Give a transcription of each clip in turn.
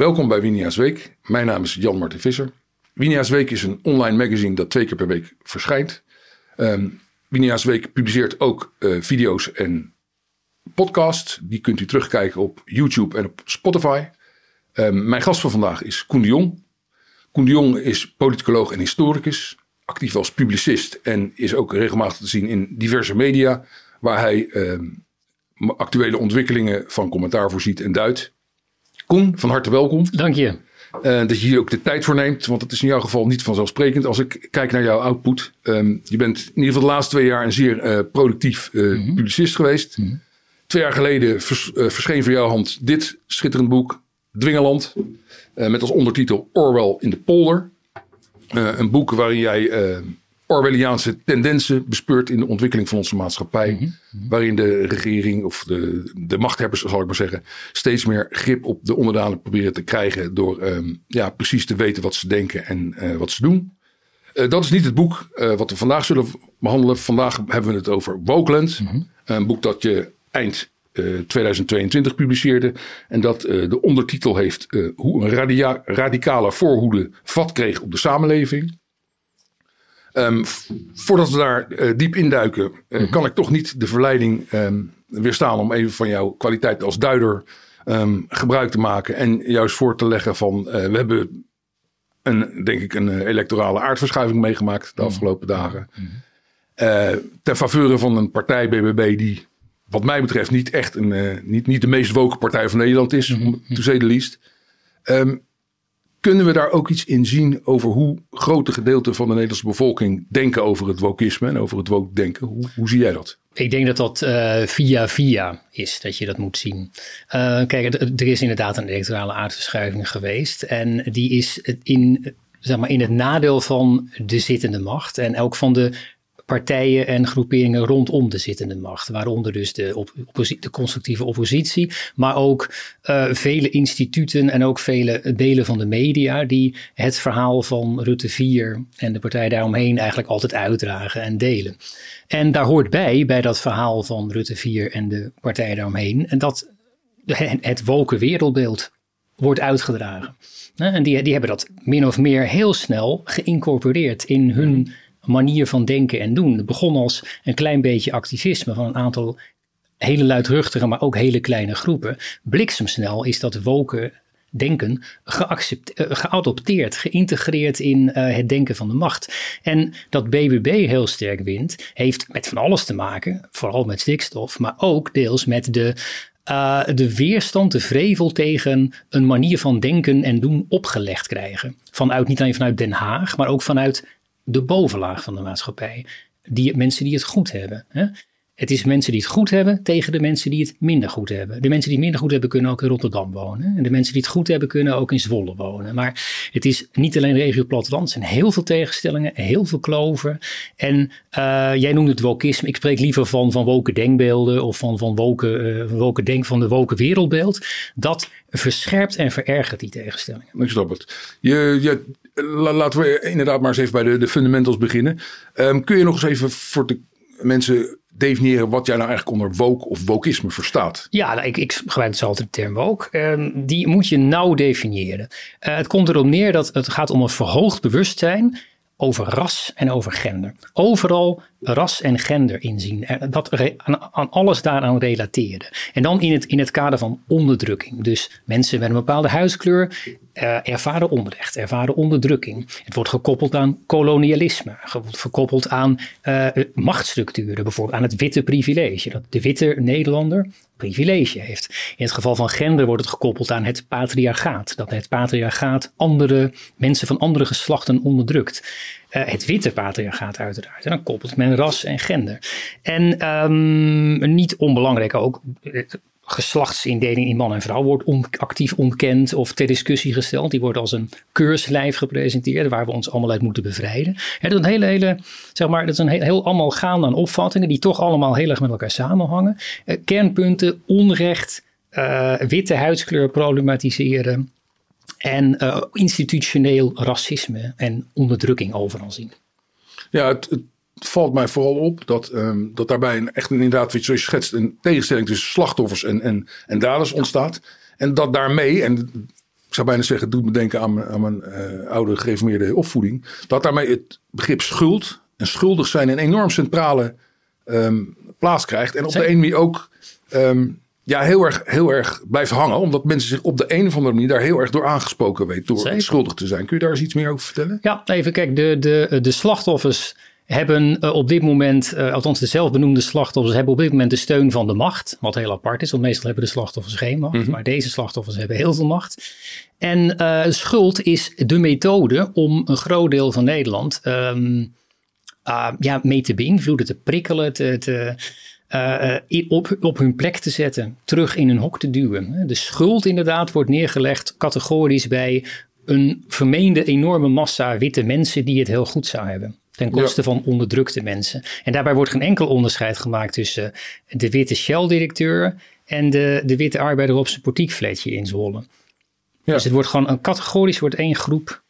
Welkom bij Winia's Week. Mijn naam is Jan-Martin Visser. Winia's Week is een online magazine dat twee keer per week verschijnt. Um, Winia's Week publiceert ook uh, video's en podcasts. Die kunt u terugkijken op YouTube en op Spotify. Um, mijn gast van vandaag is Koen de Jong. Koen de Jong is politicoloog en historicus. Actief als publicist en is ook regelmatig te zien in diverse media. Waar hij um, actuele ontwikkelingen van commentaar voorziet en duidt. Koen, van harte welkom. Dank je. Uh, dat je hier ook de tijd voor neemt, want het is in jouw geval niet vanzelfsprekend. Als ik kijk naar jouw output, um, je bent in ieder geval de laatste twee jaar een zeer uh, productief uh, mm -hmm. publicist geweest. Mm -hmm. Twee jaar geleden vers, verscheen voor jouw hand dit schitterend boek, Dwingeland, met als ondertitel Orwell in de polder. een boek waarin jij Orwelliaanse tendensen bespeurt in de ontwikkeling van onze maatschappij. Mm -hmm. Waarin de regering of de, de machthebbers, zal ik maar zeggen, steeds meer grip op de onderdanen proberen te krijgen. Door um, ja, precies te weten wat ze denken en uh, wat ze doen. Uh, dat is niet het boek uh, wat we vandaag zullen behandelen. Vandaag hebben we het over Wokeland. Mm -hmm. Een boek dat je eind 2022 publiceerde. En dat de ondertitel heeft hoe een radia radicale voorhoede vat kreeg op de samenleving. Um, voordat we daar uh, diep induiken, uh, kan ik toch niet de verleiding um, weerstaan om even van jouw kwaliteit als duider um, gebruik te maken. En juist voor te leggen van uh, we hebben een, denk ik, een electorale aardverschuiving meegemaakt de afgelopen mm -hmm. dagen. Mm -hmm. ten faveur van een partij BBB die, wat mij betreft, niet echt een, niet, niet de meest woke partij van Nederland is, to say the least. Um, kunnen we daar ook iets in zien over hoe grote gedeelten van de Nederlandse bevolking denken over het wokisme en over het woke denken? Hoe, hoe zie jij dat? Ik denk dat dat uh, via via is, dat je dat moet zien. Uh, kijk, er is inderdaad een electorale aardverschuiving geweest. En die is in, zeg maar, in het nadeel van de zittende macht en ook van de partijen en groeperingen rondom de zittende macht. Waaronder dus de, de constructieve oppositie, maar ook uh, vele instituten en ook vele delen van de media die het verhaal van Rutte 4 en de partij daaromheen eigenlijk altijd uitdragen en delen. En daar hoort bij, bij dat verhaal van Rutte 4 en de partij daaromheen, en dat het woken wereldbeeld wordt uitgedragen. En die, die hebben dat min of meer heel snel geïncorporeerd in hun manier van denken en doen. Het begon als een klein beetje activisme van een aantal hele luidruchtige, maar ook hele kleine groepen. Bliksemsnel is dat woken denken geadopteerd, geïntegreerd in uh, het denken van de macht. En dat BBB heel sterk wint, heeft met van alles te maken, vooral met stikstof, maar ook deels met de uh, de weerstand, de vrevel tegen een manier van denken en doen opgelegd krijgen. Vanuit, niet alleen vanuit Den Haag, maar ook vanuit de bovenlaag van de maatschappij. Die, mensen die het goed hebben. Hè? Het is mensen die het goed hebben tegen de mensen die het minder goed hebben. De mensen die minder goed hebben kunnen ook in Rotterdam wonen. En de mensen die het goed hebben kunnen ook in Zwolle wonen. Maar het is niet alleen regio platteland. Er zijn heel veel tegenstellingen, heel veel kloven. En uh, jij noemt het wokisme. Ik spreek liever van, van woke denkbeelden of van, van woke, denk van de woke wereldbeeld. Dat verscherpt en verergert die tegenstellingen. Ik snap het. Je, je, laten we inderdaad maar eens even bij de, de fundamentals beginnen. Um, kun je nog eens even voor de mensen definiëren wat jij nou eigenlijk onder woke of wokisme verstaat? Ja, nou, ik, ik gebruik dus altijd de term woke. Um, die moet je nauw definiëren. Uh, het komt erop neer dat het gaat om een verhoogd bewustzijn over ras en over gender. Overal ras en gender inzien. Dat aan, alles daaraan relateren. En dan in het, in het kader van onderdrukking. Dus mensen met een bepaalde huidskleur uh, ervaren onrecht, ervaren onderdrukking. Het wordt gekoppeld aan kolonialisme, gekoppeld aan uh, machtsstructuren, bijvoorbeeld aan het witte privilege. Dat de witte Nederlander privilege heeft. In het geval van gender wordt het gekoppeld aan het patriarchaat. Dat het patriarchaat andere mensen van andere geslachten onderdrukt. Uh, het witte patriarchaat uiteraard. En dan koppelt men ras en gender. En um, niet onbelangrijk ook, geslachtsindeling in man en vrouw wordt actief ontkend of ter discussie gesteld. Die wordt als een keurslijf gepresenteerd waar we ons allemaal uit moeten bevrijden. Ja, dat is een hele, hele, zeg maar, dat is een heel, allemaal gaan aan opvattingen die toch allemaal heel erg met elkaar samenhangen. Uh, kernpunten, onrecht, witte huidskleur problematiseren en uh, institutioneel racisme en onderdrukking overal zien. Ja, het, het valt mij vooral op dat, um, dat daarbij een, echt inderdaad, zoals je schetst, een tegenstelling tussen slachtoffers en, en, en daders ontstaat. En dat daarmee, en ik zou bijna zeggen, het doet me denken aan mijn, aan mijn eh, oude gereformeerde opvoeding. Dat daarmee het begrip schuld en schuldig zijn een enorm centrale ehm, plaats krijgt. En op de een manier ook ehm, ja, heel, erg, heel erg blijft hangen. Omdat mensen zich op de een of andere manier daar heel erg door aangesproken weten. Door Zeker. schuldig te zijn. Kun je daar eens iets meer over vertellen? Ja, even kijk, de, de, de slachtoffers hebben eh, op dit moment, eh, althans de zelfbenoemde slachtoffers, hebben op dit moment de steun van de macht. Wat heel apart is, want meestal hebben de slachtoffers geen macht. Maar deze slachtoffers hebben heel veel macht. En eh, schuld is de methode om een groot deel van Nederland ehm, ah, ja, mee te beïnvloeden, te prikkelen, te, te, eh, eh, op, op hun plek te zetten, terug in een hok te duwen. De schuld inderdaad wordt neergelegd categorisch bij een vermeende enorme massa witte mensen die het heel goed zou hebben. Ten koste van onderdrukte mensen. En daarbij wordt geen enkel onderscheid gemaakt tussen de witte Shell-directeur en de, de witte arbeider op zijn portiekfletje in Zwolle. Ja. Dus het wordt gewoon een categorisch wordt één groep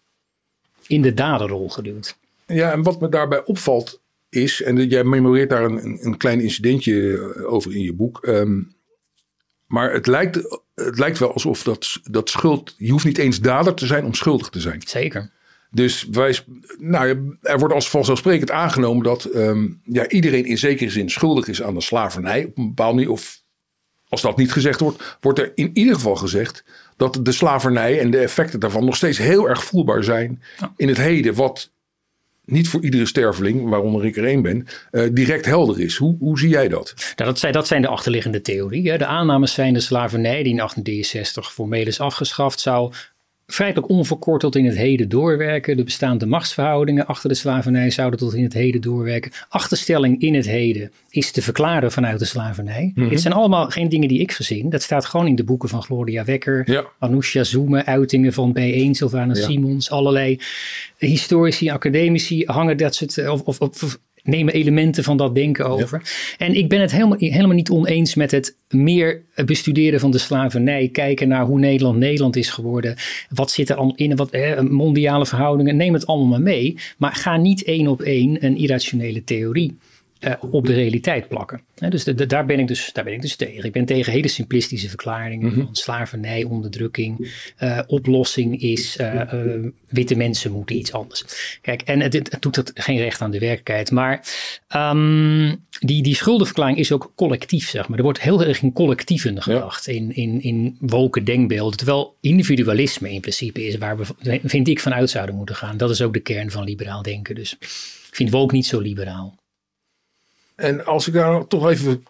in de daderrol geduwd. Ja, en wat me daarbij opvalt is, en jij memoreert daar een, een, klein incidentje eh, over in je boek. ehm, maar het lijkt, het lijkt wel alsof dat, dat schuld, je hoeft niet eens dader te zijn om schuldig te zijn. Zeker. Dus wij, nou, er wordt als vanzelfsprekend aangenomen dat ehm, ja, iedereen in zekere zin schuldig is aan de slavernij. Op een bepaalde manier. Of als dat niet gezegd wordt, wordt er in ieder geval gezegd dat de slavernij en de effecten daarvan nog steeds heel erg voelbaar zijn in het heden. Wat niet voor iedere sterveling, waaronder ik er één ben, eh, direct helder is. Hoe, hoe zie jij dat? Nou, dat, zijn, dat zijn de achterliggende theorieën. De aannames zijn de slavernij die in 1863 formeel is afgeschaft, zou feitelijk onverkort tot in het heden doorwerken. De bestaande machtsverhoudingen achter de slavernij zouden tot in het heden doorwerken. Achterstelling in het heden is te verklaren vanuit de slavernij. Dit zijn allemaal geen dingen die ik verzin. Dat staat gewoon in de boeken van Gloria Wekker, Ja. Anousha Zoemen, uitingen van B1, Sylvana Ja. Simons. Allerlei historici, academici hangen dat soort, of, of, of nemen elementen van dat denken over. En ik ben het helemaal, helemaal niet oneens met het meer bestuderen van de slavernij. Kijken naar hoe Nederland Nederland is geworden. Wat zit er al in, wat, eh, mondiale verhoudingen. Neem het allemaal maar mee. Maar ga niet één op één een irrationele theorie eh, op de realiteit plakken. Dus de, de- daar, ben ik dus, daar ben ik dus tegen. Ik ben tegen hele simplistische verklaringen van slavernij, onderdrukking. Eh, oplossing is eh, witte mensen moeten iets anders. Kijk, en het, het doet het geen recht aan de werkelijkheid. Maar ehm, die, die schuldenverklaring is ook collectief, zeg maar. Er wordt heel erg in collectieven gedacht, in, in, in woke denkbeelden. Terwijl individualisme in principe is waar we, vind ik, vanuit zouden moeten gaan. Dat is ook de kern van liberaal denken. Dus ik vind woke niet zo liberaal. En als ik daar toch even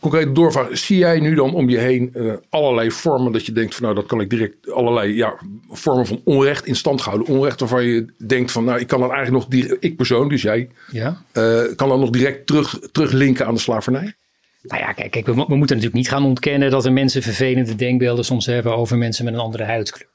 concreet doorvraag. Zie jij nu dan om je heen eh, allerlei vormen dat je denkt van nou dat kan ik direct allerlei ja, vormen van onrecht in stand houden. Onrecht waarvan je denkt van nou ik kan dat eigenlijk nog, direct, ik persoon dus jij, Ja? eh, kan dat nog direct terug, teruglinken aan de slavernij? Nou ja, kijk, kijk we, we moeten natuurlijk niet gaan ontkennen dat er mensen vervelende denkbeelden soms hebben over mensen met een andere huidskleur.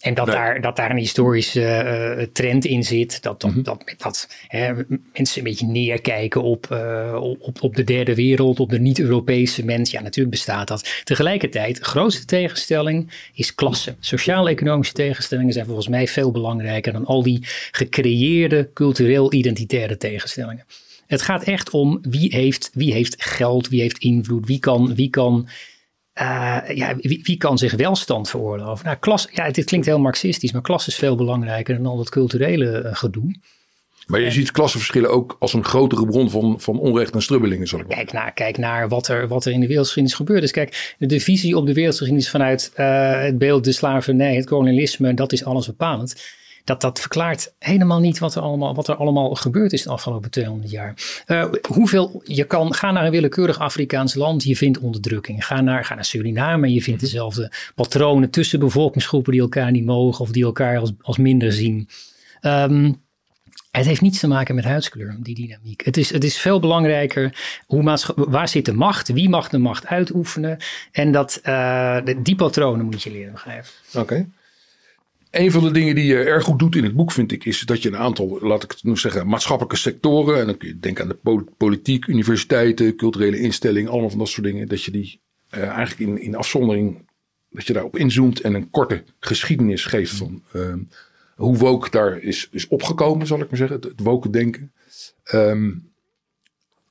En dat, Nee. daar, dat daar een historische eh, trend in zit. Dat, dat, dat, dat hè, mensen een beetje neerkijken op, eh, op, op de derde wereld, op de niet-Europese mens. Ja, natuurlijk bestaat dat. Tegelijkertijd, de grootste tegenstelling is klasse. Sociaal-economische tegenstellingen zijn volgens mij veel belangrijker dan al die gecreëerde cultureel-identitaire tegenstellingen. Het gaat echt om wie heeft, wie heeft geld, wie heeft invloed, wie kan, wie kan, eh, ja, wie, wie kan zich welstand veroorloven. Nou, klas, ja, dit klinkt heel marxistisch, maar klas is veel belangrijker dan al dat culturele eh, gedoe. Maar je ziet klassenverschillen ook als een grotere bron van, van onrecht en strubbelingen, zal ik maar Kijk naar, kijk naar wat, er, wat er in de wereldgeschiedenis gebeurd is. Kijk, de visie op de wereldgeschiedenis vanuit eh, het beeld de slavernij, het kolonialisme, dat is alles bepalend. Dat, dat verklaart helemaal niet wat er allemaal, wat er allemaal gebeurd is de afgelopen 200 jaar. Eh, hoeveel, je kan, ga naar een willekeurig Afrikaans land, je vindt onderdrukking. Ga naar, ga naar Suriname, je vindt dezelfde patronen tussen bevolkingsgroepen die elkaar niet mogen of die elkaar als, als minder zien. Ehm, het heeft niets te maken met huidskleur, die dynamiek. Het is, het is veel belangrijker hoe waar zit de macht, wie mag de macht uitoefenen. En dat, eh, die patronen moet je leren begrijpen. Oké. Een van de dingen die je erg goed doet in het boek, vind ik, is dat je een aantal, laat ik het nu zeggen, maatschappelijke sectoren. En dan kun je denken aan de po- politiek, universiteiten, culturele instellingen, allemaal van dat soort dingen. Dat je die eh, eigenlijk in, in afzondering, dat je daarop inzoomt en een korte geschiedenis geeft van ehm, hoe woke daar is, is opgekomen, zal ik maar zeggen. Het, het woke denken. Ehm,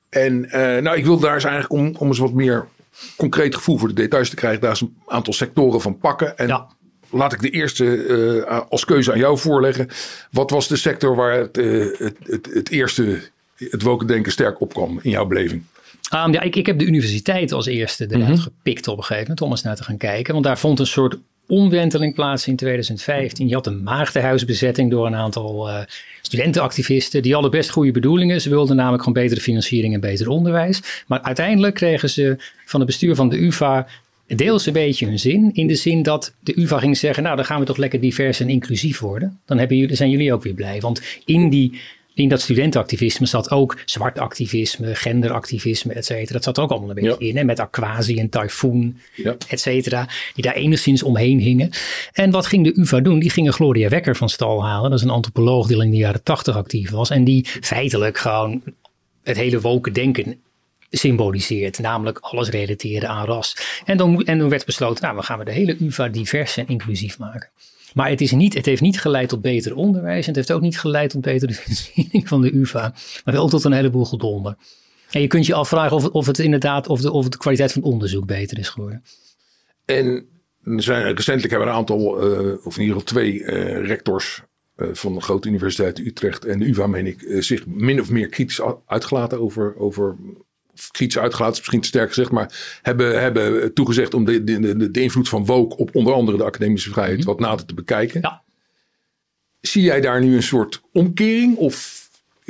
en eh, nou, ik wil daar eens eigenlijk om, om eens wat meer concreet gevoel voor de details te krijgen. Daar eens een aantal sectoren van pakken. En Ja. Laat ik de eerste als keuze aan jou voorleggen. Wat was de sector waar het, het, het, het, eerste het wokendenken sterk opkwam in jouw beleving? Um, ja, ik, ik heb de universiteit als eerste eruit mhm. gepikt op een gegeven moment om eens naar te gaan kijken. Want daar vond een soort omwenteling plaats in 2015. Je had een maagdenhuisbezetting door een aantal uh, studentenactivisten. Die hadden best goede bedoelingen. Ze wilden namelijk gewoon betere financiering en beter onderwijs. Maar uiteindelijk kregen ze van het bestuur van de UvA deels een beetje hun zin. In de zin dat de UvA ging zeggen, nou dan gaan we toch lekker divers en inclusief worden. Dan hebben jullie, zijn jullie ook weer blij. Want in die in dat studentenactivisme zat ook zwart activisme, genderactivisme, et cetera. Dat zat ook allemaal een beetje in. Hè? Met Aquasi en Typhoon, ja. et cetera. Die daar enigszins omheen hingen. En wat ging de UvA doen? Die gingen Gloria Wekker van stal halen. Dat is een antropoloog die in de jaren tachtig actief was. En die feitelijk gewoon het hele woken denken symboliseert. Namelijk alles relateren aan ras. En dan, en dan werd besloten, nou, we gaan we de hele UvA divers en inclusief maken. Maar het, is niet, het heeft niet geleid tot beter onderwijs. En het heeft ook niet geleid tot betere financiering van de UvA. Maar wel tot een heleboel gedonder. En je kunt je afvragen of, of het inderdaad, of de, of de kwaliteit van onderzoek beter is geworden. En zijn, recentelijk hebben een aantal, uh, of in ieder geval twee uh, rectors uh, van de grote universiteit Utrecht en de UvA, meen ik, zich min of meer kritisch uitgelaten over, over kritisch uitgelaten, is misschien te sterk gezegd, maar hebben, hebben toegezegd om de, de, de, de invloed van woke op onder andere de academische vrijheid mhm. wat nader te bekijken. Ja. Zie jij daar nu een soort omkering of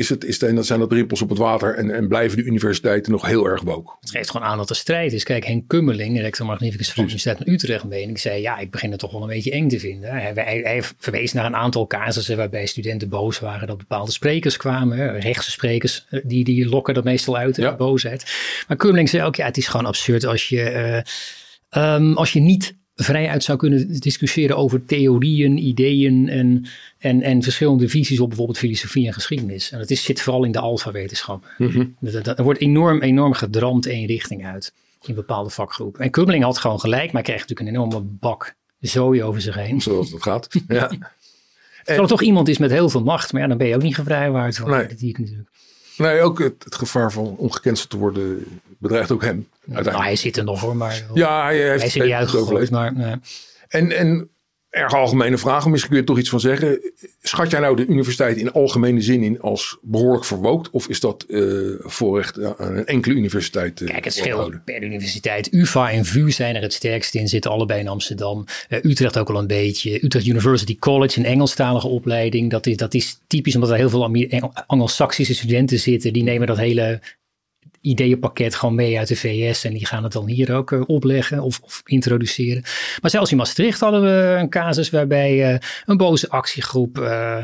is het, is het, zijn dat rimpels op het water en, en blijven de universiteiten nog heel erg woke? Het geeft gewoon aan dat er strijd is. Kijk, Henk Kummerling, rector magnificus van de Universiteit van Utrecht, meen ik, zei ja, ik begin het toch wel een beetje eng te vinden. Hij, hij, hij verwees naar een aantal casussen waarbij studenten boos waren dat bepaalde sprekers kwamen, rechtse sprekers, eh, die, die lokken dat meestal uit, ja. boosheid. Maar Kummerling zei ook, ja, het is gewoon absurd als je, uh, um, als je niet vrijuit zou kunnen discussiëren over theorieën, ideeën en, en, en verschillende visies op bijvoorbeeld filosofie en geschiedenis. En dat is, zit vooral in de alfa-wetenschap. Mm Er wordt enorm, enorm gedramd één richting uit in bepaalde vakgroepen. En Kummeling had gewoon gelijk, maar kreeg natuurlijk een enorme bak zooi over zich heen. Zoals het gaat, ja. Terwijl er toch iemand is met heel veel macht, maar ja, dan ben je ook niet gevrijwaard nee. kritiek natuurlijk. Nee, ook het, het gevaar van ongecanceld te worden bedreigt ook hem. Nou, hij zit er nog hoor, maar ja, hij, heeft hij is er niet uitgegooid. Maar, nee. En, en erg algemene vraag, misschien kun je er toch iets van zeggen. Schat jij nou de universiteit in algemene zin in als behoorlijk verwookt? Of is dat uh, voorrecht aan een enkele universiteit? Uh, Kijk, het scheelt per universiteit. UvA en VU zijn er het sterkst in, zitten allebei in Amsterdam. Uh, Utrecht ook al een beetje. Utrecht University College, een Engelstalige opleiding. Dat is, dat is typisch omdat er heel veel Anglo-Saxische studenten zitten. Die nemen dat hele ideeënpakket gewoon mee uit de VS en die gaan het dan hier ook uh, opleggen of, of, introduceren. Maar zelfs in Maastricht hadden we een casus waarbij uh, een boze actiegroep uh,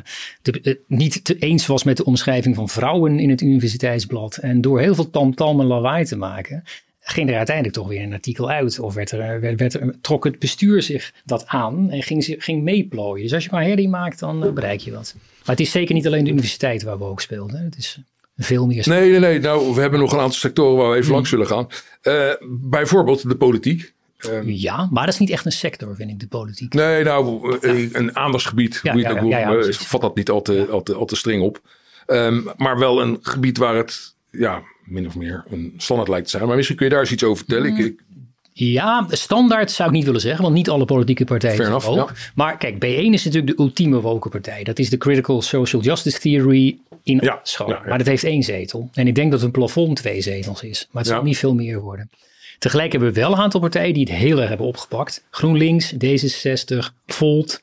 niet te eens was met de omschrijving van vrouwen in het universiteitsblad. En door heel veel tamtam en lawaai te maken, ging er uiteindelijk toch weer een artikel uit. Of werd er, werd, werd er, trok het bestuur zich dat aan en ging, ging meeplooien. Dus als je maar herrie maakt, dan bereik je wat. Maar het is zeker niet alleen de universiteit waar we ook speelden. Het is veel meer. Nee, nee, nee. Nou, we hebben nog een aantal sectoren waar we even langs zullen gaan. Uh, bijvoorbeeld de politiek. Um, ja, maar dat is niet echt een sector, vind ik, de politiek. Nee, nou, ja. een aandachtsgebied. Ja, ja, ja, vat dat niet al te, al te, al te streng op. Um, maar wel een gebied waar het ja, min of meer een standaard lijkt te zijn. Maar misschien kun je daar eens iets over vertellen. Mm. Ik, ja, standaard zou ik niet willen zeggen, want niet alle politieke partijen zijn woke. Maar kijk, B1 is natuurlijk de ultieme woke partij. Dat is de Critical Social Justice Theory in ja, school. Maar dat heeft één zetel. En ik denk dat een plafond twee zetels is. Maar het zal niet veel meer worden. Tegelijk hebben we wel een aantal partijen die het heel erg hebben opgepakt. GroenLinks, D66, Volt.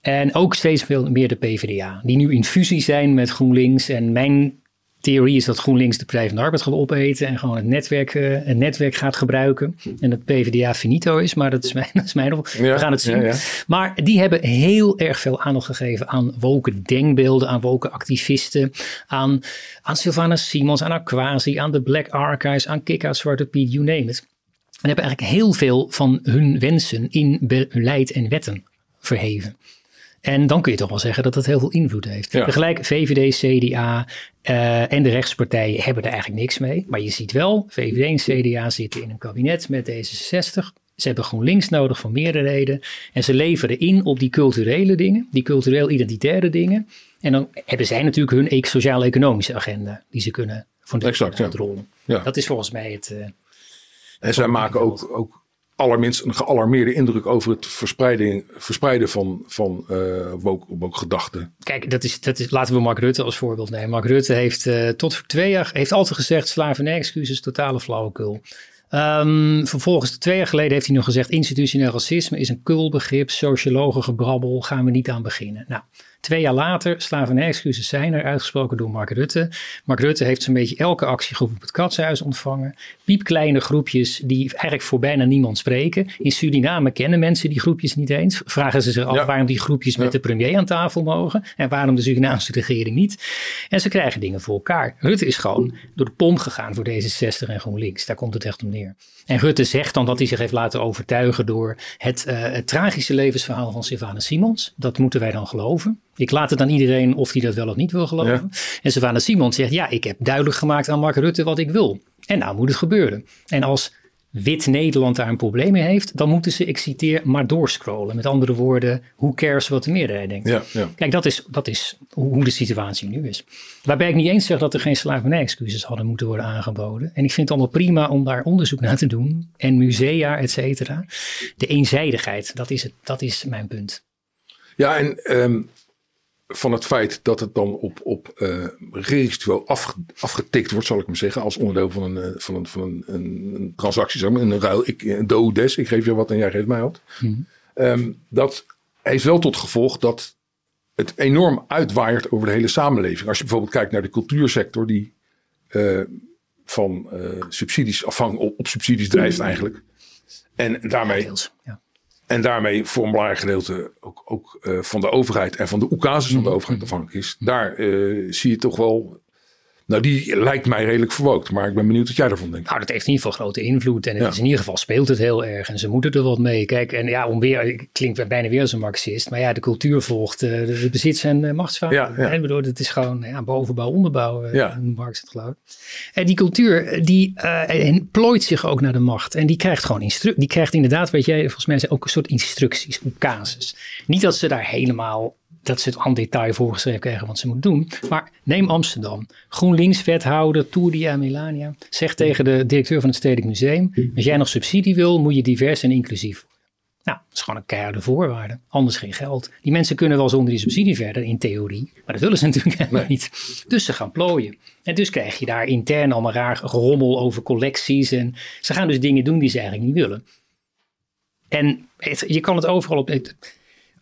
En ook steeds veel meer de PvdA. Die nu in fusie zijn met GroenLinks. En mijn theorie is dat GroenLinks de Partij van de Arbeid gaat opeten en gewoon het netwerk, uh, het netwerk gaat gebruiken. En dat PvdA finito is, maar dat is mijn, dat is mijn We gaan het zien. Ja, maar die hebben heel erg veel aandacht gegeven aan woke denkbeelden, aan woke activisten, aan, aan Sylvana Simons, aan Aquasi, aan de Black Archives, aan Kick Zwarte Piet, you name it. En hebben eigenlijk heel veel van hun wensen in beleid en wetten verheven. En dan kun je toch wel zeggen dat het heel veel invloed heeft. Tegelijk VVD, CDA uh, en de rechtspartijen hebben er eigenlijk niks mee. Maar je ziet wel, VVD en CDA zitten in een kabinet met D66. Ze hebben GroenLinks nodig voor meerdere reden. En ze leveren in op die culturele dingen, die cultureel-identitaire dingen. En dan hebben zij natuurlijk hun sociaal-economische agenda die ze kunnen van de exact. Ja. Dat is volgens mij het. Uh, en zij maken ook, ook allerminst een gealarmeerde indruk over het verspreiden, verspreiden van, van uh, woke, gedachten. Kijk, dat is, dat is, laten we Mark Rutte als voorbeeld nemen. Mark Rutte heeft uh, tot twee jaar heeft altijd gezegd: slavernij-excuses, totale flauwekul. Um, vervolgens, twee jaar geleden, heeft hij nog gezegd: institutioneel racisme is een kulbegrip, sociologen gebrabbel, gaan we niet aan beginnen. Nou, Twee jaar later, slavernij-excuses zijn er, uitgesproken door Mark Rutte. Mark Rutte heeft zo'n beetje elke actiegroep op het katshuis ontvangen. Piepkleine groepjes die eigenlijk voor bijna niemand spreken. In Suriname kennen mensen die groepjes niet eens. Vragen ze zich af waarom die groepjes met de premier aan tafel mogen. En waarom de Surinaamse regering niet. En ze krijgen dingen voor elkaar. Rutte is gewoon door de pomp gegaan voor deze 60 en GroenLinks. Daar komt het echt om neer. En Rutte zegt dan dat hij zich heeft laten overtuigen door het, uh, het tragische levensverhaal van Sylvana Simons. Dat moeten wij dan geloven. Ik laat het aan iedereen of hij dat wel of niet wil geloven. En Savannah Simons zegt, ja, ik heb duidelijk gemaakt aan Mark Rutte wat ik wil. En nou moet het gebeuren. En als wit Nederland daar een probleem mee heeft, dan moeten ze, ik citeer, maar doorscrollen. Met andere woorden, hoe cares wat de meerderheid denkt. Ja, ja. Kijk, dat is, dat is hoe de situatie nu is. Waarbij ik niet eens zeg dat er geen slavernij-excuses hadden moeten worden aangeboden. En ik vind het allemaal prima om daar onderzoek naar te doen. En musea, et cetera. De eenzijdigheid, dat is, het, dat is mijn punt. Ja, en um, van het feit dat het dan op, op uh, regeringsniveau afgetikt wordt, zal ik maar zeggen, als onderdeel van een, uh, van een, van een, een, transactie, zeg maar, een ruil, ik, een do des, ik geef je wat en jij geeft mij wat. Hmm. Um, dat heeft wel tot gevolg dat het enorm uitwaait over de hele samenleving. Als je bijvoorbeeld kijkt naar de cultuursector, die uh, van subsidies afhang op, op subsidies drijft eigenlijk. En daarmee. Ja, en daarmee voor een belangrijk gedeelte ook, ook uh, van de overheid en van de oekases van de mhm. overheid afhankelijk is. Daar uh, zie je toch wel nou, die lijkt mij redelijk verwookt. Maar ik ben benieuwd wat jij ervan denkt. Nou, dat heeft in ieder geval grote invloed. En het is in ieder geval speelt het heel erg. En ze moeten er wat mee. Kijk, en ja, om weer, klinkt bijna weer als een marxist. Maar ja, de cultuur volgt uh, de, bezits- en uh. Ja, bedoel, het is gewoon ja, bovenbouw, onderbouw. Uh, ja. Marx het geloof En die cultuur, die plooit zich ook naar de macht. En die krijgt gewoon instructies. Die krijgt inderdaad, weet jij, volgens mij ook een soort instructies, op casus. Niet dat ze daar helemaal dat ze het aan detail voorgeschreven krijgen wat ze moeten doen. Maar neem Amsterdam. GroenLinks-wethouder Touria Melania zegt tegen de directeur van het Stedelijk Museum: Als jij nog subsidie wil, moet je divers en inclusief worden. Nou, dat is gewoon een keiharde voorwaarde. Anders geen geld. Die mensen kunnen wel zonder die subsidie verder, in theorie. Maar dat willen ze natuurlijk helemaal niet. Dus ze gaan plooien. En dus krijg je daar intern allemaal raar gerommel over collecties. En ze gaan dus dingen doen die ze eigenlijk niet willen. En je kan het overal op.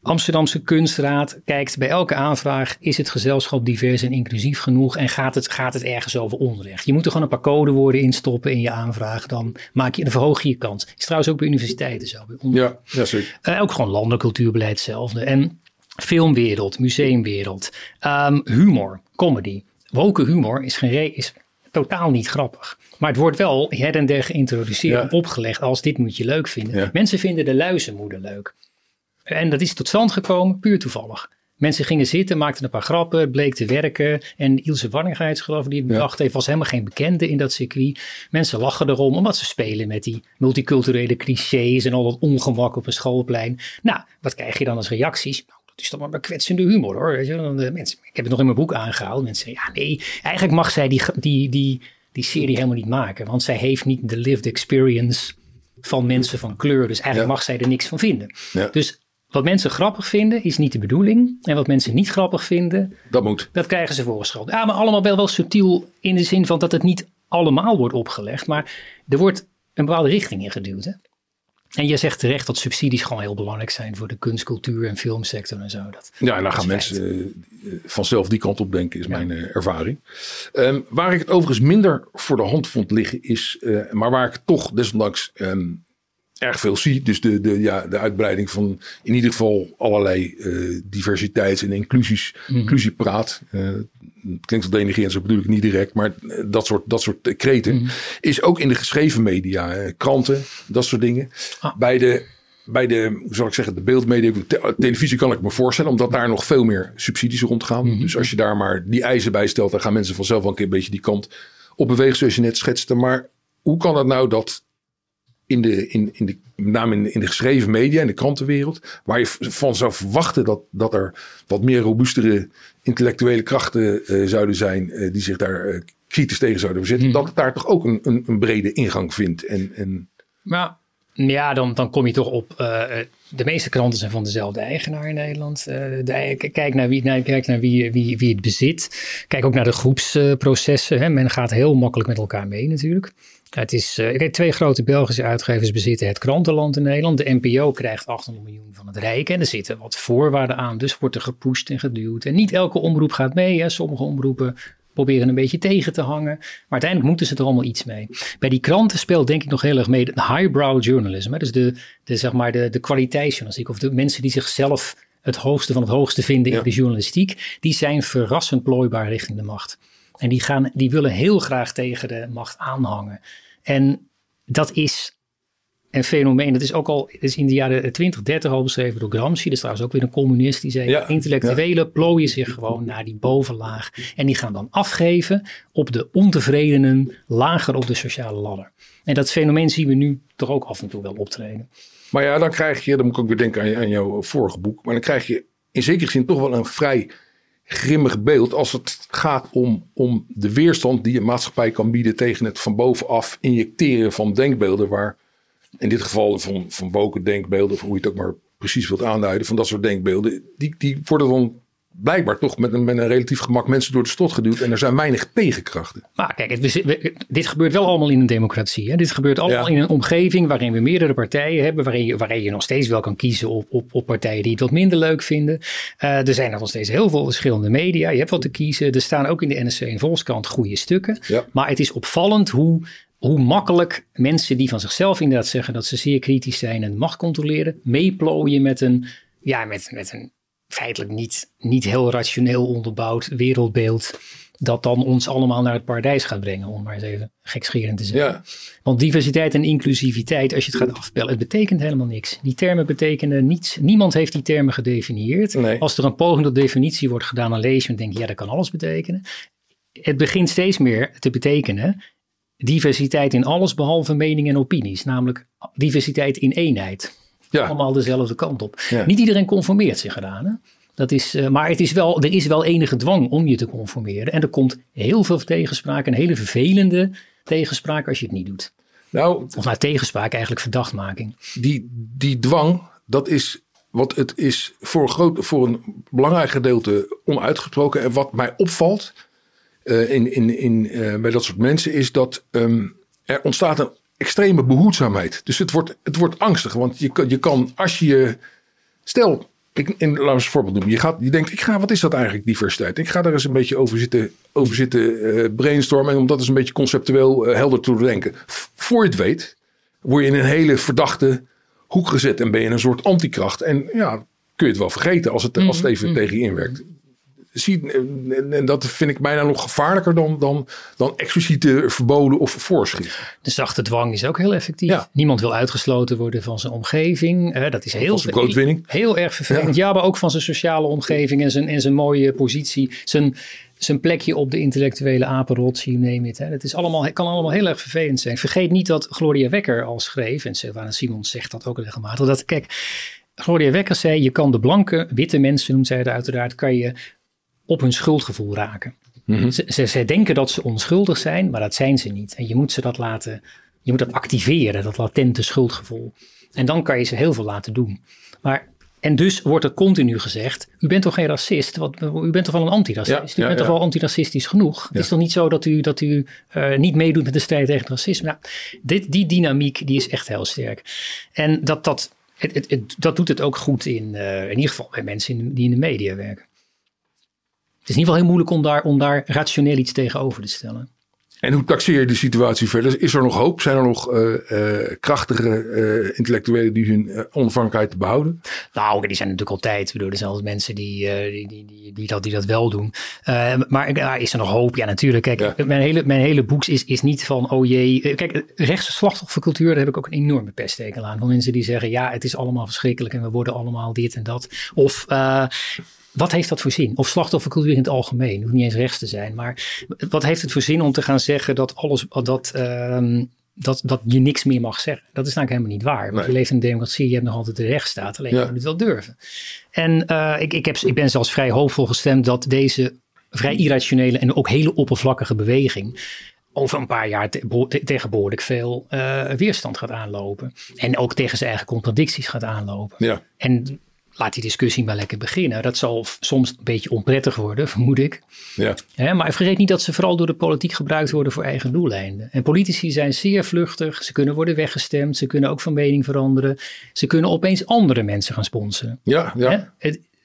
Amsterdamse Kunstraad kijkt bij elke aanvraag: is het gezelschap divers en inclusief genoeg en gaat het, gaat het ergens over onrecht? Je moet er gewoon een paar codewoorden instoppen in je aanvraag, dan, maak je, dan verhoog je je kans. Is trouwens ook bij universiteiten zo. ja, ja, zeker. Uh, ook gewoon landelijk cultuurbeleid hetzelfde. En filmwereld, museumwereld, um, humor, comedy. Woke humor is, geen is totaal niet grappig. Maar het wordt wel her en der geïntroduceerd opgelegd als dit moet je leuk vinden. Mensen vinden de luizenmoeder leuk. En dat is tot stand gekomen puur toevallig. Mensen gingen zitten, maakten een paar grappen, bleek te werken. En Ilse Warningheids, geloof ik, die het bedacht heeft, was helemaal geen bekende in dat circuit. Mensen lachen erom, omdat ze spelen met die multiculturele clichés en al dat ongemak op een schoolplein. Nou, wat krijg je dan als reacties? Nou, dat is toch maar kwetsende humor hoor. Weet je? Dan de mensen, ik heb het nog in mijn boek aangehaald. Mensen zeggen, ja nee, eigenlijk mag zij die, die, die, die serie helemaal niet maken. Want zij heeft niet de lived experience van mensen van kleur. Dus eigenlijk mag zij er niks van vinden. Ja. Dus wat mensen grappig vinden is niet de bedoeling. En wat mensen niet grappig vinden, dat moet. Dat krijgen ze voorgeschoteld. Ja, maar allemaal wel, wel subtiel in de zin van dat het niet allemaal wordt opgelegd. Maar er wordt een bepaalde richting in geduwd. Hè? En je zegt terecht dat subsidies gewoon heel belangrijk zijn voor de kunst, cultuur en filmsector en zo. Dat, ja, en dan gaan mensen uh, vanzelf die kant op denken, is mijn uh, ervaring. Um, waar ik het overigens minder voor de hand vond liggen is, uh, maar waar ik toch desondanks um, erg veel zie. Dus de, de, ja, de uitbreiding van in ieder geval allerlei uh, diversiteits- en inclusies, mm. inclusiepraat. Uh, het klinkt wel denigrerend, zo bedoel ik niet direct. Maar eh, dat soort, dat soort kreten mm. is ook in de geschreven media. kranten, dat soort dingen. Ah. Bij de bij de, hoe zal ik zeggen, de beeldmedia, de televisie kan ik me voorstellen, omdat daar nog veel meer subsidies rondgaan. Mm Dus als je daar maar die eisen bij stelt, dan gaan mensen vanzelf wel een keer een beetje die kant op bewegen, zoals je net schetste. Maar hoe kan het nou dat in de, in, in de, met name in, in de geschreven media, in de krantenwereld, waar je van zou verwachten dat, dat er wat meer robuustere intellectuele krachten uh, zouden zijn, uh, die zich daar uh, kritisch tegen zouden verzetten, mm. dat het daar toch ook een, een, een, brede ingang vindt. En, en... Maar Ja, dan, dan kom je toch op. Uh, de meeste kranten zijn van dezelfde eigenaar in Nederland. De, kijk naar, wie, kijk naar wie, wie, wie het bezit. Kijk ook naar de groepsprocessen. Men gaat heel makkelijk met elkaar mee natuurlijk. Het is, uh, twee grote Belgische uitgevers bezitten het krantenland in Nederland. De NPO krijgt 800 miljoen van het Rijk en er zitten wat voorwaarden aan. Dus wordt er gepusht en geduwd. En niet elke omroep gaat mee. Hè. Sommige omroepen proberen een beetje tegen te hangen. Maar uiteindelijk moeten ze er allemaal iets mee. Bij die kranten speelt denk ik nog heel erg mee het highbrow journalism. Hè? Dus de, de, zeg maar de, de kwaliteitsjournalistiek of de mensen die zichzelf het hoogste van het hoogste vinden in de journalistiek. Die zijn verrassend plooibaar richting de macht. En die, gaan, die willen heel graag tegen de macht aanhangen. En dat is een fenomeen. Dat is ook al is in de jaren 20, 30 al beschreven door Gramsci. Dat is trouwens ook weer een communist. Die zei, ja, intellectuelen plooien zich gewoon naar die bovenlaag. En die gaan dan afgeven op de ontevredenen lager op de sociale ladder. En dat fenomeen zien we nu toch ook af en toe wel optreden. Maar ja, dan krijg je, dan moet ik ook weer denken aan, aan jouw vorige boek. Maar dan krijg je in zekere zin toch wel een vrij grimmig beeld als het gaat om, om de weerstand die een maatschappij kan bieden tegen het van bovenaf injecteren van denkbeelden waar in dit geval van, van boken denkbeelden, of hoe je het ook maar precies wilt aanduiden, van dat soort denkbeelden, die, die worden dan blijkbaar toch met een, met een relatief gemak mensen door de stot geduwd. En er zijn weinig tegenkrachten. Maar kijk, het, dit gebeurt wel allemaal in een democratie. Hè? Dit gebeurt allemaal in een omgeving waarin we meerdere partijen hebben. Waarin je, waarin je nog steeds wel kan kiezen op, op, op partijen die het wat minder leuk vinden. Uh, er zijn nog steeds heel veel verschillende media. Je hebt wat te kiezen. Er staan ook in de NSC en Volkskrant goede stukken. Maar het is opvallend hoe hoe makkelijk mensen die van zichzelf inderdaad zeggen dat ze zeer kritisch zijn en macht controleren, meeplooien met een, ja, met, met een feitelijk niet, niet heel rationeel onderbouwd wereldbeeld. Dat dan ons allemaal naar het paradijs gaat brengen, om maar eens even gekscherend te zeggen. Ja. Want diversiteit en inclusiviteit, als je het gaat afbellen, het betekent helemaal niks. Die termen betekenen niets. Niemand heeft die termen gedefinieerd. Als er een poging tot definitie wordt gedaan, dan lees je en denk je, ja, dat kan alles betekenen. Het begint steeds meer te betekenen diversiteit in alles behalve meningen en opinies. Namelijk diversiteit in eenheid. Ja. Allemaal dezelfde kant op. Niet iedereen conformeert zich eraan. Hè? Dat is, uh, maar het is wel, er is wel enige dwang om je te conformeren. En er komt heel veel tegenspraak, een hele vervelende tegenspraak als je het niet doet. Nou, of naar tegenspraak, eigenlijk verdachtmaking. Die, die dwang, dat is wat het is voor een, groot, voor een belangrijk gedeelte onuitgesproken. En wat mij opvalt, uh, in, in, in, uh, bij dat soort mensen is dat um, er ontstaat een extreme behoedzaamheid. Dus het wordt, het wordt angstig. Want je, je kan, als je. Stel, ik, in, we eens een voorbeeld noemen. Je, gaat, je denkt, ik ga, wat is dat eigenlijk, diversiteit? Ik ga daar eens een beetje over zitten, over zitten uh, brainstormen. En om dat eens een beetje conceptueel helder te denken. Voor je het weet, word je in een hele verdachte hoek gezet. En ben je een soort antikracht. En ja, kun je het wel vergeten als het, als het even mm tegen je inwerkt zie, en dat vind ik bijna nog gevaarlijker dan, dan, dan expliciete verboden of voorschriften. De zachte dwang is ook heel effectief. Niemand wil uitgesloten worden van zijn omgeving. dat is heel, heel erg vervelend. Ja. maar ook van zijn sociale omgeving en zijn, en zijn mooie positie. Zijn, zijn plekje op de intellectuele apenrots, you name it. Hè. Dat is allemaal, kan allemaal heel erg vervelend zijn. Vergeet niet dat Gloria Wekker al schreef, en Sylvana Simons zegt dat ook regelmatig, dat kijk, Gloria Wekker zei, je kan de blanke, witte mensen, noemt zij het uiteraard, kan je op hun schuldgevoel raken. Mhm. ze, ze, denken dat ze onschuldig zijn, maar dat zijn ze niet. En je moet ze dat laten, je moet dat activeren, dat latente schuldgevoel. En dan kan je ze heel veel laten doen. Maar, en dus wordt er continu gezegd, u bent toch geen racist? Wat, u bent toch wel een antiracist? u bent toch wel antiracistisch genoeg? Het is toch niet zo dat u, dat u uh, niet meedoet met de strijd tegen het racisme? Nou, dit, die dynamiek die is echt heel sterk. En dat, dat, het, het, dat doet het ook goed in, uh, in ieder geval bij mensen die in de media werken is in ieder geval heel moeilijk om daar, om daar rationeel iets tegenover te stellen. En hoe taxeer je de situatie verder? Is er nog hoop? Zijn er nog uh, uh, krachtige uh, intellectuelen die hun onafhankelijkheid behouden? Nou, die zijn natuurlijk altijd. Ik bedoel, er zijn altijd mensen die, die, die, die, die, dat, die dat wel doen. maar is er nog hoop? Ja, natuurlijk. Kijk, mijn, hele, mijn hele boek is, is niet van, oh jee. Kijk, rechtse slachtoffercultuur, daar heb ik ook een enorme pesttekel aan. Van mensen die zeggen, ja, het is allemaal verschrikkelijk en we worden allemaal dit en dat. Of wat heeft dat voor zin? Of slachtoffercultuur in het algemeen, hoeft niet eens rechts te zijn. Maar wat heeft het voor zin om te gaan zeggen dat, alles, dat, uh, dat, dat je niks meer mag zeggen? Dat is namelijk helemaal niet waar. Want je leeft in een democratie, je hebt nog altijd de rechtsstaat. Alleen je moet het wel durven. En uh, ik, ik, heb, ik ben zelfs vrij hoopvol gestemd dat deze vrij irrationele en ook hele oppervlakkige beweging over een paar jaar te, tegen behoorlijk veel uh, weerstand gaat aanlopen. En ook tegen zijn eigen contradicties gaat aanlopen. Ja. En laat die discussie maar lekker beginnen. Dat zal soms een beetje onprettig worden, vermoed ik. Ja. maar vergeet niet dat ze vooral door de politiek gebruikt worden voor eigen doeleinden. En politici zijn zeer vluchtig. Ze kunnen worden weggestemd. Ze kunnen ook van mening veranderen. Ze kunnen opeens andere mensen gaan sponsoren. Ja, ja.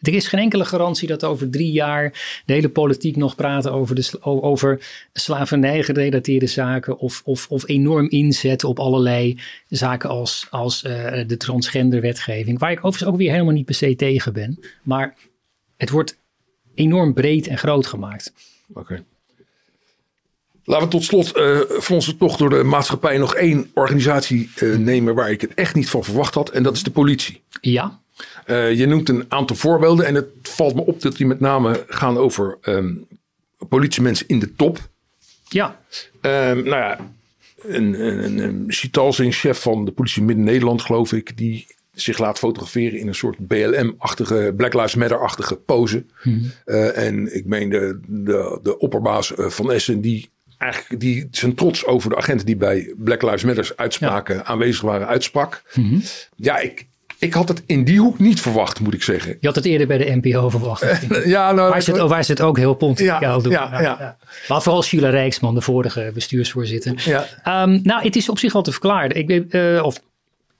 Er is geen enkele garantie dat over drie jaar de hele politiek nog praten over, de, over slavernij gerelateerde zaken of, of, of enorm inzetten op allerlei zaken als, als uh, de transgenderwetgeving, waar ik overigens ook weer helemaal niet per se tegen ben. Maar het wordt enorm breed en groot gemaakt. Oké. Laten we tot slot uh, van onze tocht door de maatschappij nog één organisatie uh, nemen waar ik het echt niet van verwacht had. En dat is de politie. Ja. Uh, je noemt een aantal voorbeelden en het valt me op dat die met name gaan over um, politiemensen in de top. Ja. Um, nou ja, een, een, een Chitalzing, chef van de politie Midden-Nederland geloof ik, die zich laat fotograferen in een soort BLM-achtige, Black Lives Matter-achtige pose. Hmm. Uh, en ik meen de, de, de opperbaas van Essen, die eigenlijk die zijn trots over de agenten die bij Black Lives Matter uitspraken ja. aanwezig waren, uitsprak. Mm-hmm. Ja, ik, ik had het in die hoek niet verwacht, moet ik zeggen. Je had het eerder bij de NPO verwacht. ja, nou, waar, ze het, waar ze het ook heel pontificaal ja, doen. Ja, ja, ja. Maar vooral Sheila Rijksman, de vorige bestuursvoorzitter. Ja. Um, nou, het is op zich wel te verklaren. Ik ben, uh, of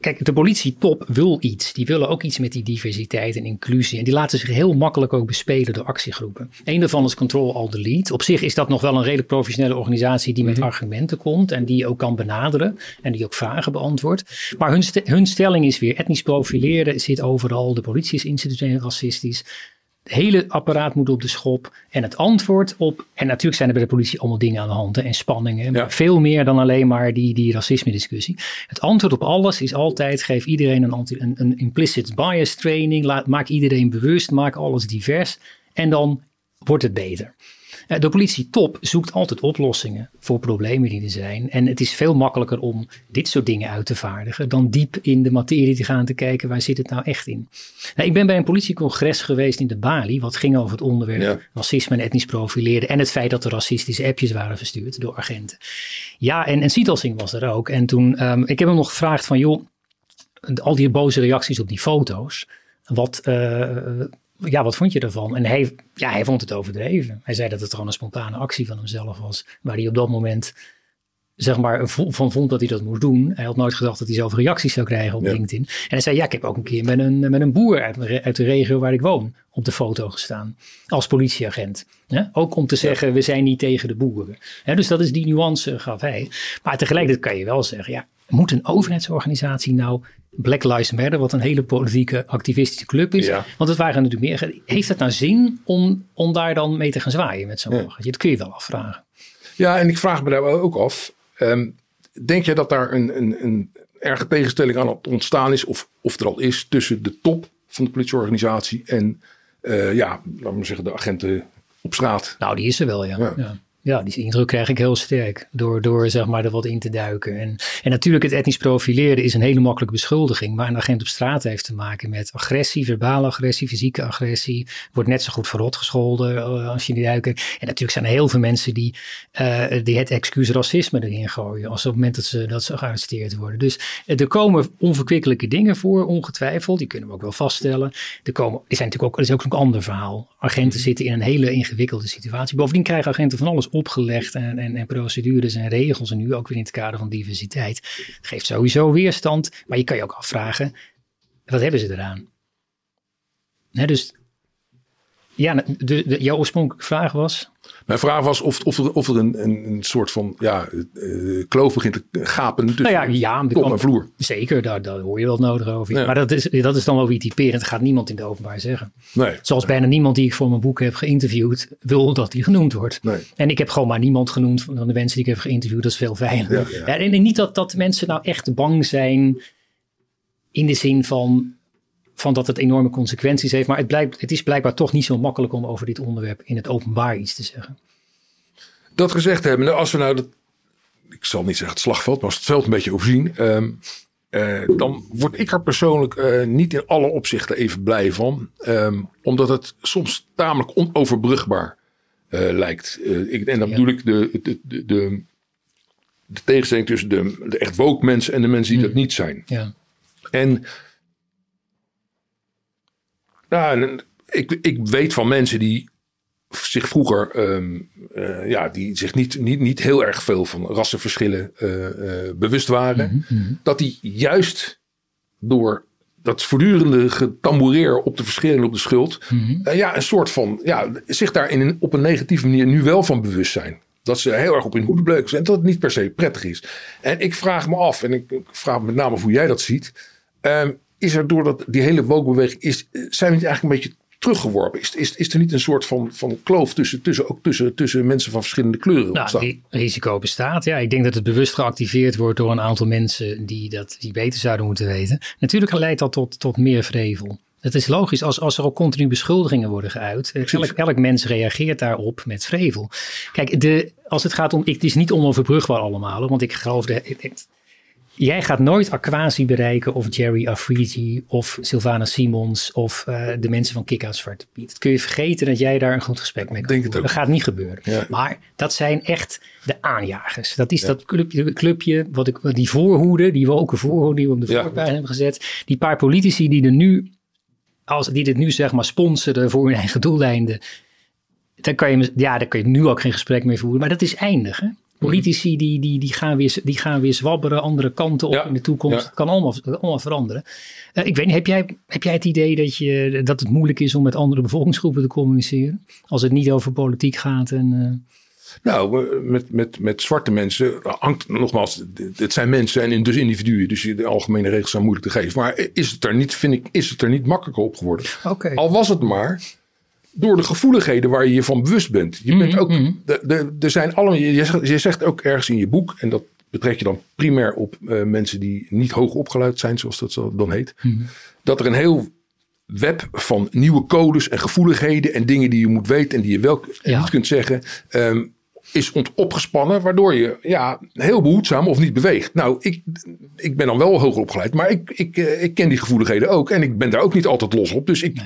Kijk, de politietop wil iets. Die willen ook iets met die diversiteit en inclusie. En die laten zich heel makkelijk ook bespelen door actiegroepen. Eén daarvan is Control All Delete. Op zich is dat nog wel een redelijk professionele organisatie die met Mhm. argumenten komt. En die ook kan benaderen. En die ook vragen beantwoordt. Maar hun, st hun stelling is weer etnisch profileren zit overal. De politie is institutioneel racistisch. Het hele apparaat moet op de schop. En het antwoord op. En natuurlijk zijn er bij de politie allemaal dingen aan de hand. hè, En spanningen. Maar Ja. veel meer dan alleen maar die, die racisme-discussie. Het antwoord op alles is altijd: geef iedereen een, anti, een, een implicit bias training. Laat, maak iedereen bewust. Maak alles divers. En dan wordt het beter. Eh, De politie top zoekt altijd oplossingen voor problemen die er zijn. En het is veel makkelijker om dit soort dingen uit te vaardigen dan diep in de materie te gaan te kijken waar zit het nou echt in. Nou, ik ben bij een politiecongres geweest in de Bali, wat ging over het onderwerp Ja. racisme en etnisch profileren en het feit dat er racistische appjes waren verstuurd door agenten. Ja, en, en Sietelsing was er ook. En toen, ehm, ik heb hem nog gevraagd van joh, al die boze reacties op die foto's, wat, eh, ja, wat vond je ervan? En hij, ja, hij vond het overdreven. Hij zei dat het gewoon een spontane actie van hemzelf was. Waar hij op dat moment zeg maar, van vond dat hij dat moest doen. Hij had nooit gedacht dat hij zelf reacties zou krijgen op Ja. LinkedIn. En hij zei, ja, ik heb ook een keer met een, met een boer uit, uit de regio waar ik woon op de foto gestaan. Als politieagent. Hè? Ook om te zeggen, we zijn niet tegen de boeren. Dus dat is die nuance, gaf hij. Maar tegelijkertijd kan je wel zeggen, ja, moet een overheidsorganisatie nou Black Lives Matter, wat een hele politieke activistische club is. Ja. Want het waren natuurlijk meer. Heeft het nou zin om, om daar dan mee te gaan zwaaien met zo'n Ja. Dat kun je wel afvragen. Ja, en ik vraag me daar wel ook af. ehm, denk jij dat daar een, een, een erge tegenstelling aan het ontstaan is, of, of er al is, tussen de top van de politieorganisatie en eh, ja, laten we zeggen, de agenten op straat? Nou, die is er wel, ja. Ja. ja. Ja. die indruk krijg ik heel sterk door, door zeg maar, er wat in te duiken. En, en natuurlijk, het etnisch profileren is een hele makkelijke beschuldiging. Maar een agent op straat heeft te maken met agressie, verbale agressie, fysieke agressie. Wordt net zo goed verrot gescholden eh, als je die duiken. En natuurlijk zijn er heel veel mensen die, eh, die het excuus racisme erin gooien. Als op het moment dat ze, dat ze gearresteerd worden. Dus eh, er komen onverkwikkelijke dingen voor, ongetwijfeld. Die kunnen we ook wel vaststellen. Er, komen, er zijn natuurlijk ook, er is ook een ander verhaal. Agenten zitten in een hele ingewikkelde situatie. Bovendien krijgen agenten van alles opgelegd en, en, procedures en regels. En nu ook weer in het kader van diversiteit. Geeft sowieso weerstand. Maar je kan je ook afvragen, wat hebben ze eraan? Dus ja, de, de, jouw oorspronkelijke vraag was... Mijn vraag was of, of er, of er een, een, een soort van ja, eh, kloof begint te gapen tussen Nou ja, ja de top kan- en vloer. Zeker, daar, daar hoor je wel nodig over. Ja. Maar dat is, dat is dan wel weer typerend. Dat gaat niemand in het openbaar zeggen. Nee, Zoals bijna niemand die ik voor mijn boek heb geïnterviewd wil dat die genoemd wordt. nee. En ik heb gewoon maar niemand genoemd van de mensen die ik heb geïnterviewd. Dat is veel veiliger. Ja, ja. Ja, en en niet dat, dat mensen nou echt bang zijn in de zin van, van dat het enorme consequenties heeft. Maar het, blijkt, het is blijkbaar toch niet zo makkelijk om over dit onderwerp in het openbaar iets te zeggen. Dat gezegd hebben, als we nou dat, ik zal niet zeggen het slagveld, maar als het veld een beetje overzien, eh, dan word ik er persoonlijk eh, niet in alle opzichten even blij van, Ehm, omdat het soms tamelijk onoverbrugbaar eh, lijkt. Ik, en dan Ja. bedoel ik de, de, de, de, de tegenstelling tussen de, de echt woke mensen en de mensen die dat niet zijn. Ja. En nou, ik, ik weet van mensen die zich vroeger, ehm, eh, ja, die zich niet, niet, niet heel erg veel van rassenverschillen eh, eh, bewust waren, dat die juist door dat voortdurende getamboureer op de verschillen op de schuld, eh, ja, een soort van, ja, zich daar in een, op een negatieve manier nu wel van bewust zijn. Dat ze heel erg op hun hoede bleuken zijn. En dat het niet per se prettig is. En ik vraag me af, en ik, ik vraag me met name af hoe jij dat ziet. ehm, is er door dat, die hele woke-beweging, is, zijn we niet eigenlijk een beetje teruggeworpen? Is, is, is er niet een soort van, van kloof tussen, tussen, ook tussen, tussen mensen van verschillende kleuren Nou, ri- risico bestaat. Ja, ik denk dat het bewust geactiveerd wordt door een aantal mensen die dat die beter zouden moeten weten. Natuurlijk leidt dat tot, tot meer vrevel. Het is logisch als, als er ook continu beschuldigingen worden geuit. eh, Elk, elk mens reageert daarop met vrevel. Kijk, de, als het gaat om. Ik, het is niet onoverbrugbaar allemaal, want ik geloof. De, Jij gaat nooit Aquasi bereiken of Jerry Afridi of Sylvana Simons of eh, de mensen van Kick-Out Zwarte Piet. Dat kun je vergeten dat jij daar een goed gesprek mee kan denk het voeren. ook. Dat gaat niet gebeuren. Ja. Maar dat zijn echt de aanjagers. Dat is dat clubje, clubje wat ik, die voorhoede, die woke voorhoede die we op de Ja. voorpagina hebben gezet. Die paar politici die er nu, als, die dit nu zeg maar sponsoren voor hun eigen doeleinden. Dan kan je, ja, daar kun je nu ook geen gesprek mee voeren. Maar dat is eindig. Hè? Politici die, die, die, gaan weer, die gaan weer zwabberen andere kanten op Ja. in de toekomst. Ja. Het kan allemaal, allemaal veranderen. Eh, ik weet niet, heb jij, heb jij het idee dat, je, dat het moeilijk is om met andere bevolkingsgroepen te communiceren? Als het niet over politiek gaat en... eh, Nou, met, met, met zwarte mensen hangt nogmaals, het zijn mensen en dus individuen, dus de algemene regels zijn moeilijk te geven. Maar is het er niet, vind ik, is het er niet makkelijker op geworden? Oké. Al was het maar door de gevoeligheden waar je je van bewust bent. Je bent ook, de, er zijn allemaal, je, zegt, je zegt ook ergens in je boek, en dat betrek je dan primair op eh, mensen die niet hoog opgeleid zijn, zoals dat zo dan heet, dat er een heel web van nieuwe codes en gevoeligheden en dingen die je moet weten en die je wel Ja. niet kunt zeggen, ehm, is opgespannen, waardoor je ja, heel behoedzaam of niet beweegt. Nou, ik, ik ben dan wel hoger opgeleid, maar ik, ik, eh, ik ken die gevoeligheden ook en ik ben daar ook niet altijd los op. Dus ik,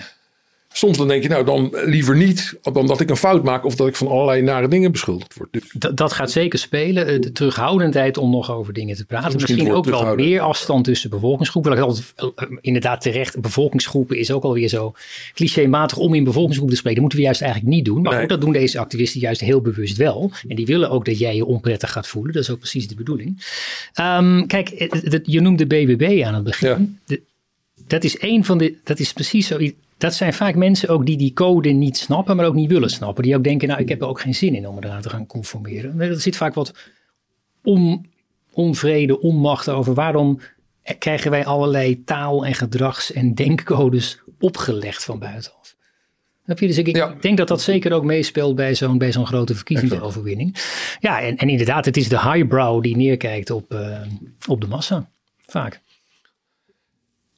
soms dan denk je, nou dan liever niet dan dat ik een fout maak of dat ik van allerlei nare dingen beschuldigd word. Dus, Dat, dat gaat zeker spelen. Eh, De terughoudendheid om nog over dingen te praten. Misschien Misschien ook wel meer afstand tussen bevolkingsgroepen. Dat is altijd, eh, inderdaad terecht. Bevolkingsgroepen is ook alweer zo clichématig om in bevolkingsgroepen te spreken. Dat moeten we juist eigenlijk niet doen. Maar Nee. goed, dat doen deze activisten juist heel bewust wel. En die willen ook dat jij je onprettig gaat voelen. Dat is ook precies de bedoeling. Ehm, kijk, eh, je noemde BBB aan het begin. Ja. De- dat is een van de. Dat is precies zo. Dat zijn vaak mensen ook die die code niet snappen, maar ook niet willen snappen. Die ook denken, nou, ik heb er ook geen zin in om me eraan te gaan conformeren. Er zit vaak wat on, onvrede, onmacht over. Waarom krijgen wij allerlei taal- en gedrags- en denkcodes opgelegd van buitenaf? Dus ik, Ja. denk dat dat zeker ook meespeelt bij zo'n, bij zo'n grote verkiezingsoverwinning. Ja, en, en inderdaad, het is de highbrow die neerkijkt op, eh, op de massa. Vaak.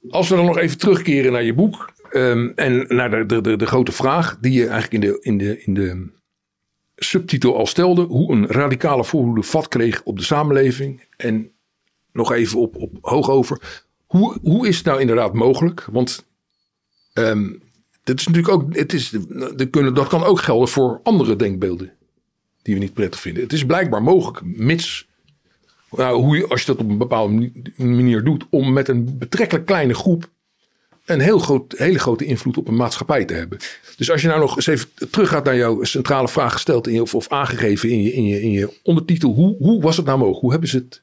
Als we dan nog even terugkeren naar je boek ehm, en naar de, de, de, grote vraag die je eigenlijk in de, in, de, in de subtitel al stelde, hoe een radicale voorhoede vat kreeg op de samenleving. En nog even op, op hoog over. Hoe, hoe is het nou inderdaad mogelijk? Want ehm dat is natuurlijk ook, het is, de kunnen, dat kan ook gelden voor andere denkbeelden die we niet prettig vinden. Het is blijkbaar mogelijk, mits nou, hoe je, als je dat op een bepaalde mani- manier doet, om met een betrekkelijk kleine groep een heel groot, hele grote invloed op een maatschappij te hebben. Dus als je nou nog eens even teruggaat naar jouw centrale vraag gesteld in je, of, aangegeven in je, in je, in je ondertitel, hoe, hoe was het nou mogelijk? Hoe hebben ze het?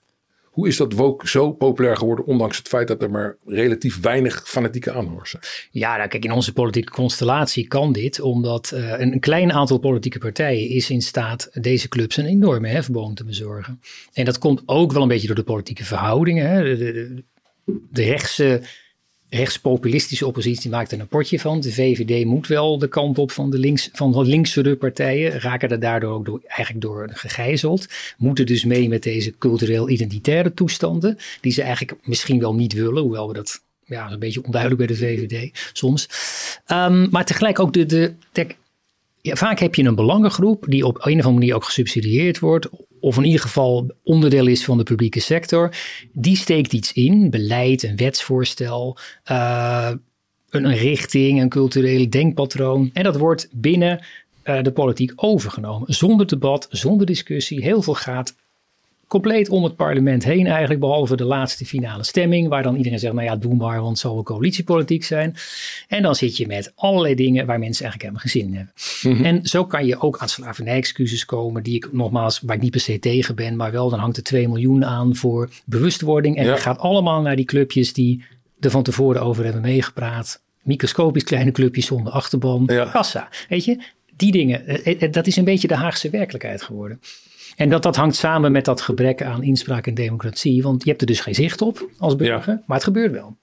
Hoe is dat woke zo populair geworden, ondanks het feit dat er maar relatief weinig fanatieke aanhangers zijn? Ja, nou, kijk, in onze politieke constellatie kan dit, omdat eh, een, een klein aantal politieke partijen is in staat deze clubs een enorme hefboom te bezorgen. En dat komt ook wel een beetje door de politieke verhoudingen. Hè. De, de, de rechtse, rechtspopulistische oppositie maakt er een potje van. De VVD moet wel de kant op van de, links, van de linksere partijen, raken er daardoor ook door, eigenlijk door gegijzeld. Moeten dus mee met deze cultureel-identitaire toestanden, die ze eigenlijk misschien wel niet willen, hoewel we dat ja, een beetje onduidelijk bij de VVD soms. Ehm, maar tegelijk ook de. de ja, vaak heb je een belangengroep die op een of andere manier ook gesubsidieerd wordt. Of in ieder geval onderdeel is van de publieke sector. Die steekt iets in, beleid, een wetsvoorstel, eh, een, richting, een culturele denkpatroon. En dat wordt binnen eh, de politiek overgenomen. Zonder debat, zonder discussie. Heel veel gaat compleet om het parlement heen eigenlijk, behalve de laatste finale stemming, waar dan iedereen zegt, nou ja, doe maar, want het zal wel coalitiepolitiek zijn. En dan zit je met allerlei dingen waar mensen eigenlijk helemaal geen zin in hebben. En zo kan je ook aan slavernij-excuses komen, die ik nogmaals, waar ik niet per se tegen ben, maar wel dan hangt er 2 miljoen aan voor bewustwording. En Ja. het gaat allemaal naar die clubjes die er van tevoren over hebben meegepraat. Microscopisch kleine clubjes zonder achterban. Ja. Kassa. Weet je, die dingen. eh, eh, Dat is een beetje de Haagse werkelijkheid geworden. En dat, dat hangt samen met dat gebrek aan inspraak en democratie. Want je hebt er dus geen zicht op als burger. Maar het gebeurt wel.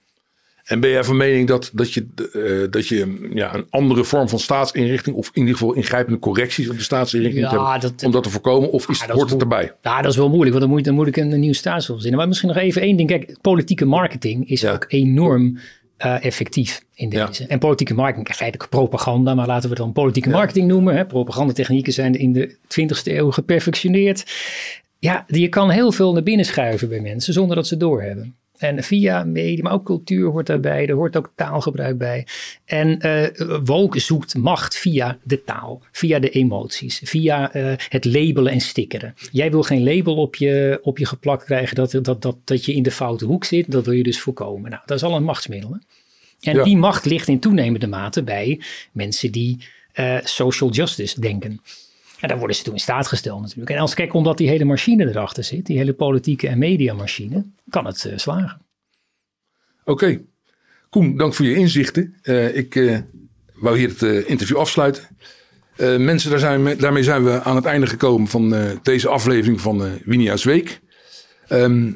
En ben jij van mening dat, dat je, eh, dat je ja, een andere vorm van staatsinrichting, of in ieder geval ingrijpende correcties op de staatsinrichting Ja, hebben, dat- om dat te voorkomen? Of is, Ah, dat hoort het erbij? Ja, dat is wel moeilijk. Want dan moet, dan moet ik een, een nieuw staatsel verzinnen. Maar misschien nog even één ding. Kijk, politieke marketing is Ja. ook enorm eh, effectief in Ja. deze. En politieke marketing, feitelijk propaganda, maar laten we het dan politieke marketing noemen. Hè. Propagandatechnieken zijn in de 20e eeuw geperfectioneerd. Ja, je kan heel veel naar binnen schuiven bij mensen zonder dat ze doorhebben. En via media, maar ook cultuur hoort daarbij. Er hoort ook taalgebruik bij. En woke zoekt macht via de taal, via de emoties, via eh, het labelen en stickeren. Jij wil geen label op je, op je geplakt krijgen dat, dat, dat, dat je in de foute hoek zit. Dat wil je dus voorkomen. Nou, dat is al een machtsmiddel. hè? En Ja. die macht ligt in toenemende mate bij mensen die eh, social justice denken. En daar worden ze toe in staat gesteld natuurlijk. En als kijk, omdat die hele machine erachter zit, die hele politieke en mediamachine, kan het eh, slagen. Oké. Koen, dank voor je inzichten. Eh, ik eh, wou hier het eh, interview afsluiten. Eh, mensen, daar zijn daarmee zijn we aan het einde gekomen van eh, deze aflevering van eh Winia's Week. Ehm,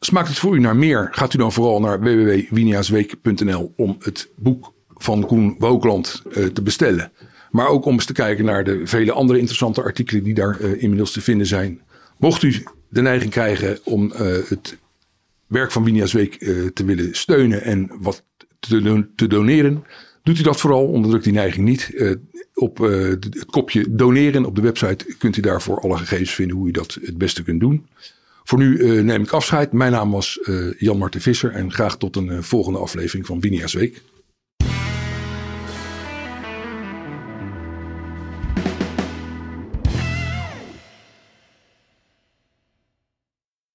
smaakt het voor u naar meer? Gaat u dan vooral naar www.winiasweek.nl om het boek van Koen Wookland eh, te bestellen. Maar ook om eens te kijken naar de vele andere interessante artikelen die daar eh, inmiddels te vinden zijn. Mocht u de neiging krijgen om eh, het werk van Winia's Week eh, te willen steunen en wat te, don- te doneren, doet u dat vooral. Onderdruk die neiging niet. Op het kopje doneren op de website kunt u daarvoor alle gegevens vinden hoe u dat het beste kunt doen. Voor nu neem ik afscheid. Mijn naam was eh, Jan Marten Visser en graag tot een volgende aflevering van Winia's Week.